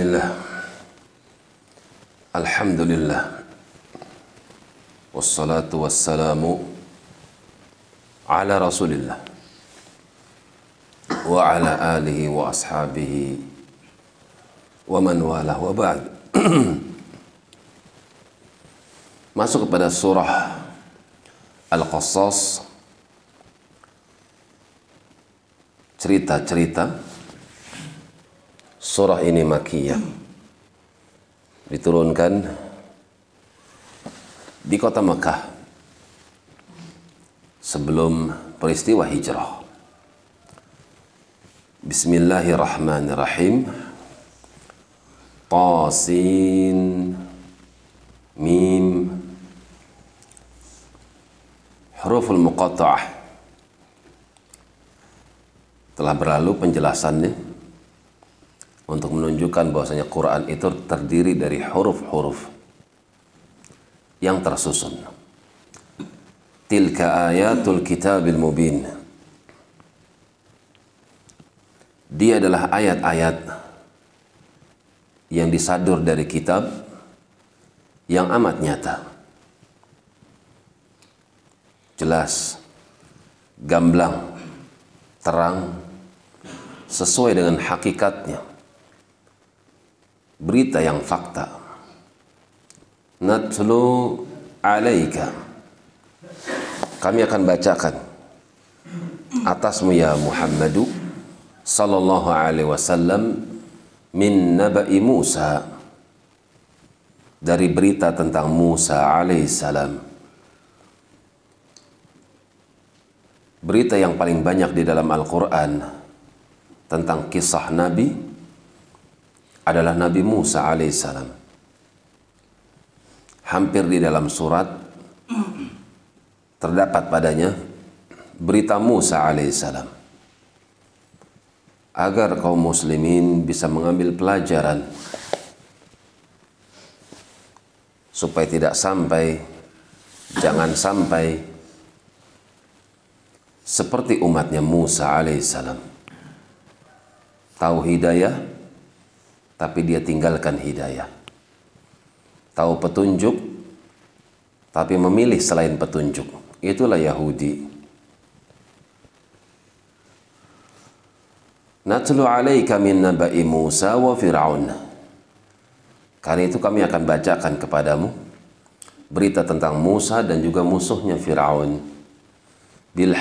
الله الحمد لله والصلاة والسلام على رسول الله وعلى آله وأصحابه ومن والاه وبعد. Masuk kepada surah Al-Qasas cerita-cerita surah ini makiyah. Diturunkan di kota Mekah sebelum peristiwa hijrah. Bismillahirrahmanirrahim. Tasin Mim Huruful muqatta'ah. Telah berlalu penjelasannya untuk menunjukkan bahwasanya Quran itu terdiri dari huruf-huruf yang tersusun. Tilka ayatul kitabil mubin. Dia adalah ayat-ayat yang disadur dari kitab yang amat nyata. Jelas, gamblang, terang, sesuai dengan hakikatnya. Berita yang fakta. Natlu alaika. Kami akan bacakan atasmu ya Muhammadu sallallahu alaihi wasallam min naba'i Musa dari berita tentang Musa alaihissalam. Berita yang paling banyak di dalam Al-Quran tentang kisah Nabi adalah Nabi Musa alaihissalam. Hampir di dalam surat terdapat padanya berita Musa alaihissalam. Agar kaum muslimin bisa mengambil pelajaran supaya tidak sampai jangan sampai seperti umatnya Musa alaihissalam tahu hidayah tapi dia tinggalkan hidayah. Tahu petunjuk tapi memilih selain petunjuk. Itulah Yahudi. Natlu alaika min naba'i Musa wa Fir'aun. Karena itu kami akan bacakan kepadamu berita tentang Musa dan juga musuhnya Firaun. Bil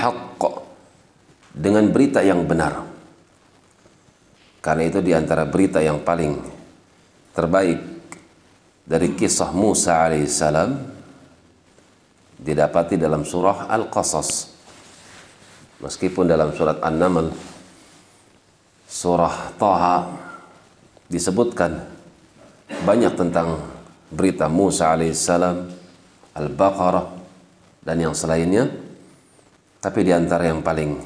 dengan berita yang benar. Karena itu di antara berita yang paling terbaik dari kisah Musa alaihissalam didapati dalam surah Al-Qasas. Meskipun dalam surat An-Naml surah Taha disebutkan banyak tentang berita Musa alaihissalam, Al-Baqarah dan yang selainnya. Tapi di antara yang paling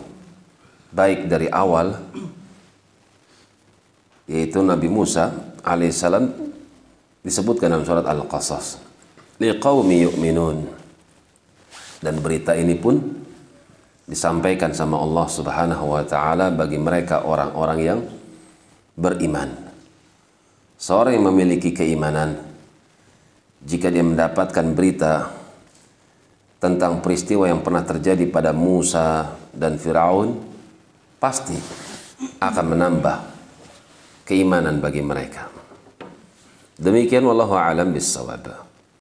baik dari awal yaitu Nabi Musa alaihissalam disebutkan dalam surat Al-Qasas. Liqaumi yu'minun. Dan berita ini pun disampaikan sama Allah Subhanahu wa taala bagi mereka orang-orang yang beriman. Seorang yang memiliki keimanan, jika dia mendapatkan berita tentang peristiwa yang pernah terjadi pada Musa dan Firaun, pasti akan menambah keimanan bagi mereka. Demikian wallahu alam bisawab.